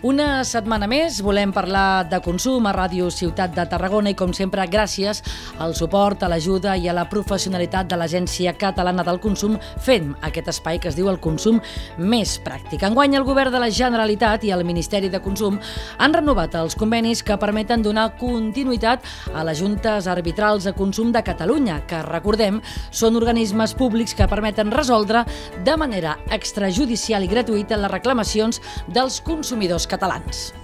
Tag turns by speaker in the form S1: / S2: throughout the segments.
S1: Una setmana més volem parlar de consum a Ràdio Ciutat de Tarragona i com sempre gràcies al suport, a l'ajuda i a la professionalitat de l'Agència Catalana del Consum fent aquest espai que es diu el consum més pràctic. Enguany el govern de la Generalitat i el Ministeri de Consum han renovat els convenis que permeten donar continuïtat a les juntes arbitrals de consum de Catalunya, que recordem són organismes públics que permeten resoldre de manera extrajudicial i gratuïta les reclamacions dels consumidors catalans.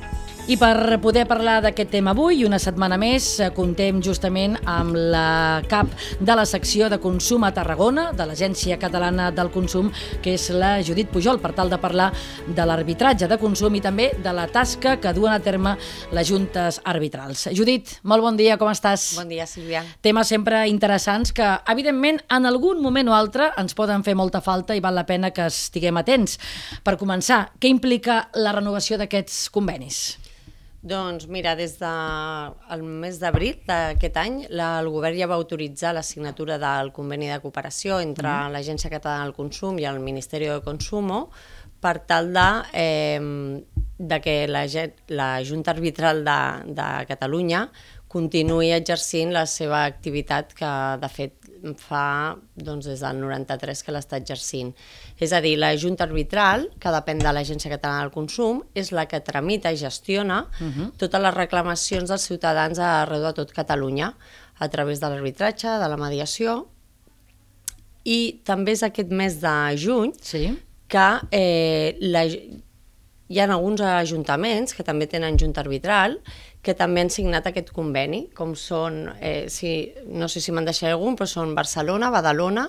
S1: I per poder parlar d'aquest tema avui, una setmana més, eh, contem justament amb la cap de la secció de consum a Tarragona, de l'Agència Catalana del Consum, que és la Judit Pujol, per tal de parlar de l'arbitratge de consum i també de la tasca que duen a terme les juntes arbitrals. Judit, molt bon dia, com estàs?
S2: Bon dia, Sílvia.
S1: Temes sempre interessants que, evidentment, en algun moment o altre ens poden fer molta falta i val la pena que estiguem atents. Per començar, què implica la renovació d'aquests convenis?
S2: Doncs mira, des del de, mes d'abril d'aquest any la, el govern ja va autoritzar la signatura del conveni de cooperació entre mm. l'Agència Catalana del Consum i el Ministeri de Consumo per tal de, eh, de que la, la Junta Arbitral de, de Catalunya continuï exercint la seva activitat que, de fet, fa doncs, des del 93 que l'està exercint. És a dir, la Junta Arbitral, que depèn de l'Agència Catalana del Consum, és la que tramita i gestiona uh mhm. -huh. totes les reclamacions dels ciutadans arreu de tot Catalunya, a través de l'arbitratge, de la mediació, i també és aquest mes de juny
S1: sí.
S2: que eh, la, hi ha alguns ajuntaments que també tenen junta arbitral que també han signat aquest conveni, com són, eh, si, no sé si me'n deixaré algun, però són Barcelona, Badalona,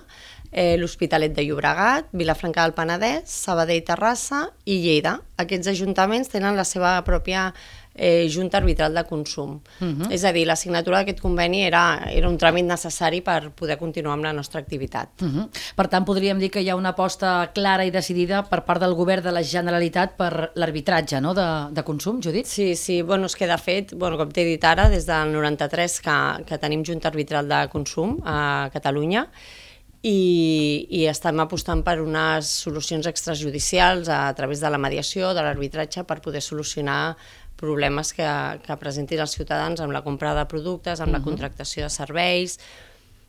S2: eh, l'Hospitalet de Llobregat, Vilafranca del Penedès, Sabadell, Terrassa i Lleida. Aquests ajuntaments tenen la seva pròpia eh, Junta Arbitral de Consum. Uh mhm. -huh. És a dir, la signatura d'aquest conveni era, era un tràmit necessari per poder continuar amb la nostra activitat.
S1: Uh mhm. -huh. Per tant, podríem dir que hi ha una aposta clara i decidida per part del govern de la Generalitat per l'arbitratge no? de, de consum, Judit?
S2: Sí, sí, bueno, és que de fet, bueno, com t'he dit ara, des del 93 que, que tenim Junta Arbitral de Consum a Catalunya, i, i estem apostant per unes solucions extrajudicials a, a través de la mediació, de l'arbitratge, per poder solucionar problemes que, que presentin els ciutadans amb la compra de productes, amb uh -huh. la contractació de serveis.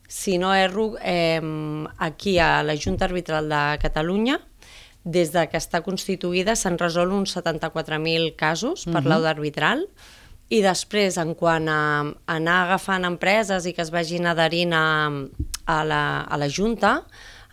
S2: Si no erro, eh, aquí a la Junta Arbitral de Catalunya, des de que està constituïda s'han resolt uns 74.000 casos per uh -huh. l'au arbitral i després, en quant a anar agafant empreses i que es vagin adherint a, a, la, a la Junta,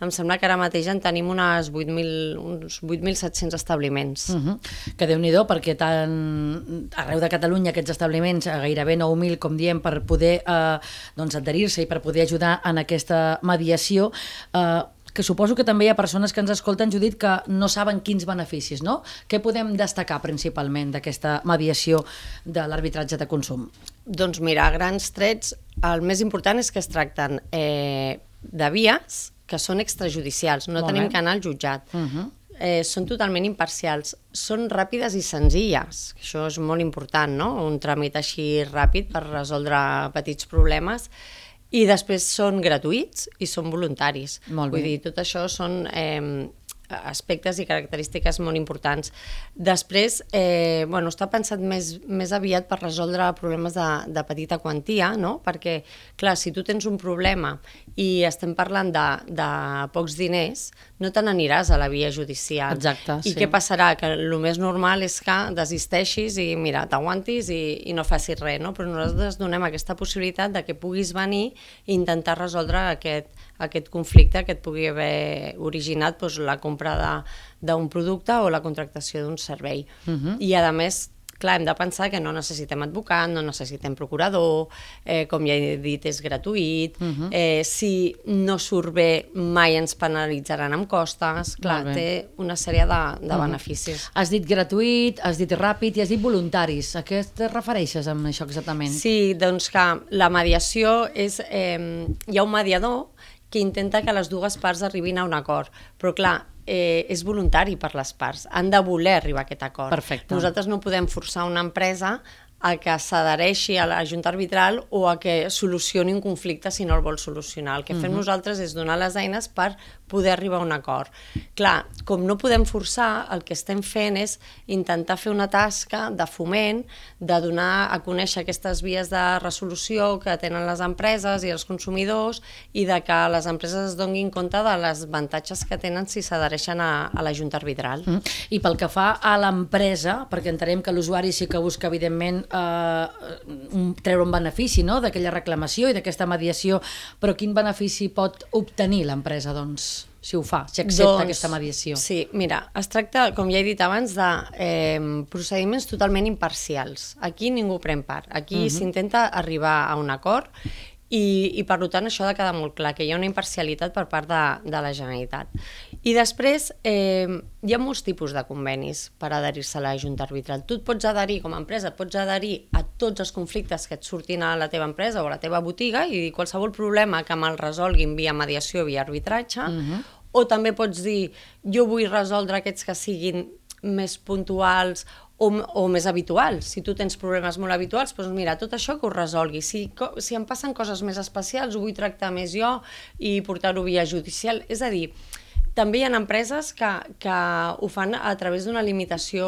S2: em sembla que ara mateix en tenim unes 8.000, uns 8.700 establiments.
S1: Uh -huh. Que déu nhi perquè tant arreu de Catalunya aquests establiments, gairebé 9.000, com diem, per poder eh, doncs, adherir-se i per poder ajudar en aquesta mediació, eh, que suposo que també hi ha persones que ens escolten, Judit, que no saben quins beneficis, no? Què podem destacar principalment d'aquesta mediació de l'arbitratge de consum?
S2: Doncs mira, a grans trets, el més important és que es tracten eh, de vies que són extrajudicials, no Molt tenim bé. que anar al jutjat. Uh -huh. eh, són totalment imparcials, són ràpides i senzilles, això és molt important, no? un tràmit així ràpid per resoldre petits problemes, i després són gratuïts i són voluntaris.
S1: Molt bé.
S2: Vull dir, tot això són eh, aspectes i característiques molt importants. Després, eh, bueno, està pensat més, més aviat per resoldre problemes de, de petita quantia, no? perquè, clar, si tu tens un problema i estem parlant de, de pocs diners, no te n'aniràs a la via judicial.
S1: Exacte,
S2: I
S1: sí.
S2: què passarà? Que el més normal és que desisteixis i, mira, t'aguantis i, i no facis res, no? Però nosaltres donem aquesta possibilitat de que puguis venir i intentar resoldre aquest, aquest conflicte que et pugui haver originat doncs, la compra d'un producte o la contractació d'un servei. Uh
S1: mhm. -huh.
S2: I a més clar, hem de pensar que no necessitem advocat, no necessitem procurador, eh, com ja he dit, és gratuït, uh
S1: mhm.
S2: -huh. eh, si no surt bé mai ens penalitzaran amb costes, clar, té una sèrie de, de uh mhm. -huh. beneficis.
S1: Has dit gratuït, has dit ràpid i has dit voluntaris. A què et refereixes amb això exactament?
S2: Sí, doncs que la mediació és... Eh, hi ha un mediador que intenta que les dues parts arribin a un acord. Però clar, eh, és voluntari per les parts, han de voler arribar a aquest acord.
S1: Perfecte.
S2: Nosaltres no podem forçar una empresa a que s'adhereixi a la Junta Arbitral o a que solucioni un conflicte si no el vol solucionar. El que fem uh -huh. nosaltres és donar les eines per poder arribar a un acord. Clar, com no podem forçar, el que estem fent és intentar fer una tasca de foment, de donar a conèixer aquestes vies de resolució que tenen les empreses i els consumidors i de que les empreses es donguin compte de les avantatges que tenen si s'adhereixen a, a la Junta Arbitral. Mm.
S1: I pel que fa a l'empresa, perquè entenem que l'usuari sí que busca, evidentment, eh, un, treure un benefici no? d'aquella reclamació i d'aquesta mediació, però quin benefici pot obtenir l'empresa, doncs? si ho fa, si accepta doncs, aquesta mediació.
S2: Sí, mira, es tracta, com ja he dit abans, de eh, procediments totalment imparcials. Aquí ningú pren part. Aquí uh mhm. -huh. s'intenta arribar a un acord i, i per tant això ha de quedar molt clar, que hi ha una imparcialitat per part de, de la Generalitat. I després eh, hi ha molts tipus de convenis per adherir-se a la Junta Arbitral. Tu et pots adherir com a empresa, et pots adherir a tots els conflictes que et surtin a la teva empresa o a la teva botiga i qualsevol problema que me'l resolguin via mediació, via arbitratge, uh mhm. -huh o també pots dir jo vull resoldre aquests que siguin més puntuals o, o més habituals. Si tu tens problemes molt habituals, doncs mira, tot això que ho resolgui. Si, si em passen coses més especials, ho vull tractar més jo i portar-ho via judicial. És a dir, també hi ha empreses que, que ho fan a través d'una limitació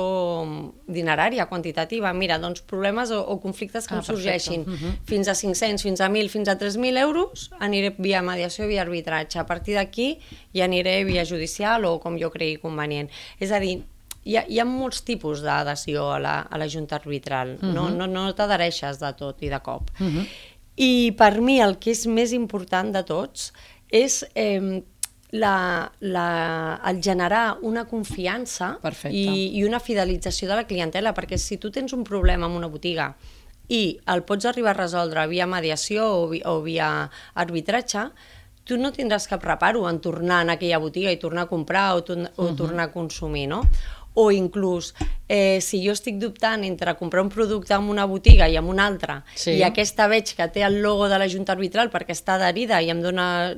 S2: dinerària, quantitativa. Mira, doncs problemes o, o conflictes que ah, em sorgeixin uh -huh. fins a 500, fins a 1.000, fins a 3.000 euros, aniré via mediació, via arbitratge. A partir d'aquí ja aniré via judicial o com jo cregui convenient. És a dir, hi ha, hi ha molts tipus d'adhesió a, la, a la Junta Arbitral. Uh -huh. No, no, no t'adhereixes de tot i de cop. Uh -huh. I per mi el que és més important de tots és eh, la, la, el generar una confiança i, i una fidelització de la clientela, perquè si tu tens un problema amb una botiga i el pots arribar a resoldre via mediació o, o via arbitratge, tu no tindràs cap reparo en tornar a aquella botiga i tornar a comprar o, to o uh -huh. tornar a consumir, no? o inclús eh, si jo estic dubtant entre comprar un producte en una botiga i en una altra sí. i aquesta veig que té el logo de la Junta Arbitral perquè està adherida i em dona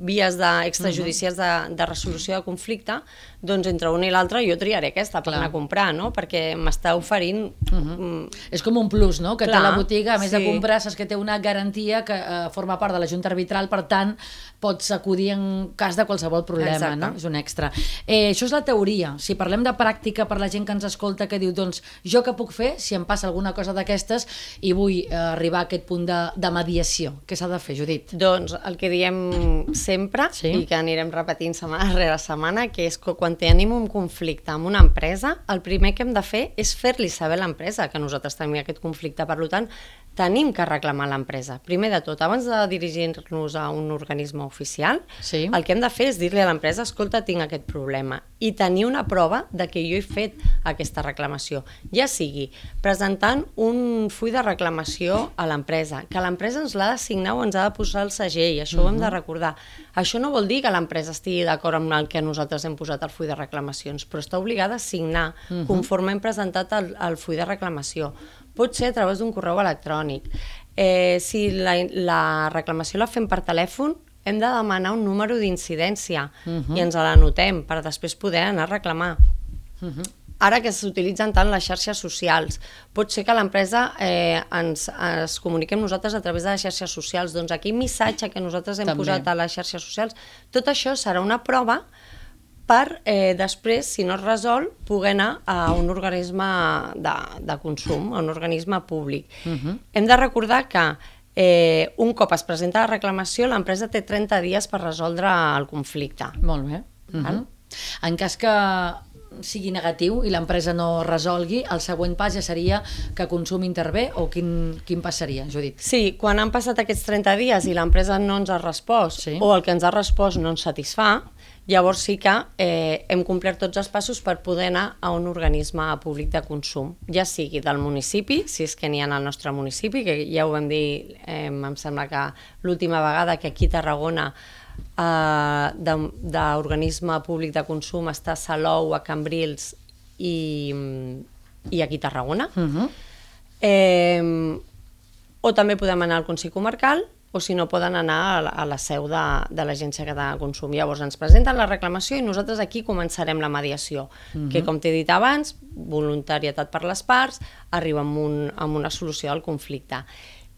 S2: vies de, extrajudicials de, de resolució de conflicte, doncs entre una i l'altra jo triaré aquesta per Clar. anar a comprar, no? perquè m'està oferint... Uh -huh.
S1: mm, és com un plus, no? Que Clar, té la botiga, a més sí. de comprar, saps que té una garantia que eh, forma part de la Junta Arbitral, per tant, pots acudir en cas de qualsevol problema, Exacte. no? És un extra. Eh, això és la teoria. Si parlem de pràctica per la gent que ens escolta, que diu, doncs, jo què puc fer si em passa alguna cosa d'aquestes i vull eh, arribar a aquest punt de, de mediació? Què s'ha de fer, Judit?
S2: Doncs el que diem sempre sí. i que anirem repetint setmana rere setmana, que és que quan tenim un conflicte amb una empresa, el primer que hem de fer és fer-li saber a l'empresa que nosaltres tenim aquest conflicte. Per tant, tenim que reclamar l'empresa. Primer de tot, abans de dirigir-nos a un organisme oficial, sí. el que hem de fer és dir-li a l'empresa escolta, tinc aquest problema, i tenir una prova de que jo he fet aquesta reclamació. Ja sigui presentant un full de reclamació a l'empresa, que l'empresa ens l'ha de signar o ens ha de posar el segell, això uh -huh. ho hem de recordar. Això no vol dir que l'empresa estigui d'acord amb el que nosaltres hem posat al full de reclamacions, però està obligada a signar uh -huh. conforme hem presentat el, el full de reclamació pot ser a través d'un correu electrònic. Eh, si la, la reclamació la fem per telèfon, hem de demanar un número d'incidència uh -huh. i ens l'anotem per després poder anar a reclamar. Uh -huh. Ara que s'utilitzen tant les xarxes socials, pot ser que l'empresa eh, ens, es comuniqui amb nosaltres a través de les xarxes socials. Doncs aquell missatge que nosaltres hem També. posat a les xarxes socials, tot això serà una prova per eh, després, si no es resol, poder anar a un organisme de, de consum, a un organisme públic. Uh mhm. -huh. Hem de recordar que eh, un cop es presenta la reclamació, l'empresa té 30 dies per resoldre el conflicte.
S1: Molt bé. Uh -huh. En cas que sigui negatiu i l'empresa no resolgui, el següent pas ja seria que Consum intervé o quin, quin passaria, Judit?
S2: Sí, quan han passat aquests 30 dies i l'empresa no ens ha respost sí. o el que ens ha respost no ens satisfà, llavors sí que eh, hem complert tots els passos per poder anar a un organisme públic de consum, ja sigui del municipi, si és que n'hi ha al nostre municipi, que ja ho vam dir, eh, em sembla que l'última vegada que aquí a Tarragona eh, d'organisme públic de consum està a Salou, a Cambrils i, i aquí a Tarragona. Uh mhm. -huh. eh, o també podem anar al Consell Comarcal o si no poden anar a la, a la seu de, de l'Agència Catalana de Consum. Llavors ens presenten la reclamació i nosaltres aquí començarem la mediació, uh -huh. que com t'he dit abans, voluntarietat per les parts, arriba amb, un, amb una solució al conflicte.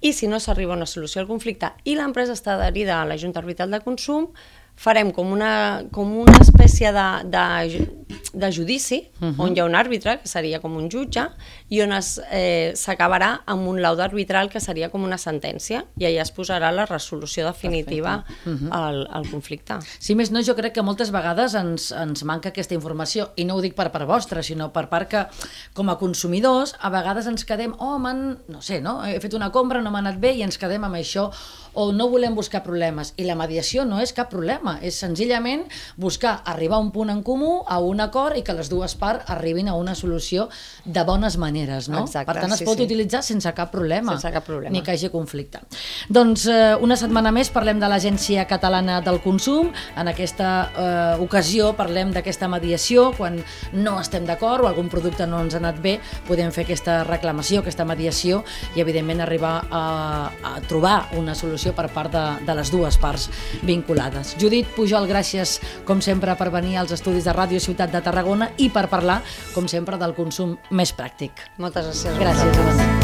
S2: I si no s'arriba a una solució al conflicte i l'empresa està adherida a la Junta Arbitral de Consum, farem com una, com una espècie de, de, de judici, uh -huh. on hi ha un àrbitre, que seria com un jutge, i on s'acabarà eh, amb un laud arbitral, que seria com una sentència, i allà es posarà la resolució definitiva uh -huh. al, al conflicte.
S1: Si més no, jo crec que moltes vegades ens, ens manca aquesta informació, i no ho dic per part vostra, sinó per part que, com a consumidors, a vegades ens quedem, oh, no sé, no? he fet una compra, no m'ha anat bé, i ens quedem amb això, o no volem buscar problemes. I la mediació no és cap problema, és senzillament buscar arribar a un punt en comú, a un acord i que les dues parts arribin a una solució de bones maneres, no?
S2: Exacte,
S1: per tant, es
S2: sí,
S1: pot
S2: sí.
S1: utilitzar sense cap problema.
S2: Sense cap problema.
S1: Ni que hi hagi conflicte. Doncs eh, una setmana més parlem de l'Agència Catalana del Consum. En aquesta eh, ocasió parlem d'aquesta mediació. Quan no estem d'acord o algun producte no ens ha anat bé, podem fer aquesta reclamació, aquesta mediació i, evidentment, arribar a, a trobar una solució per part de, de les dues parts vinculades. Judit Pujol, gràcies, com sempre, per venir als estudis de Ràdio Ciutat de Tarragona i per parlar, com sempre, del consum més pràctic.
S2: Moltes gràcies.
S1: Gràcies, Judit.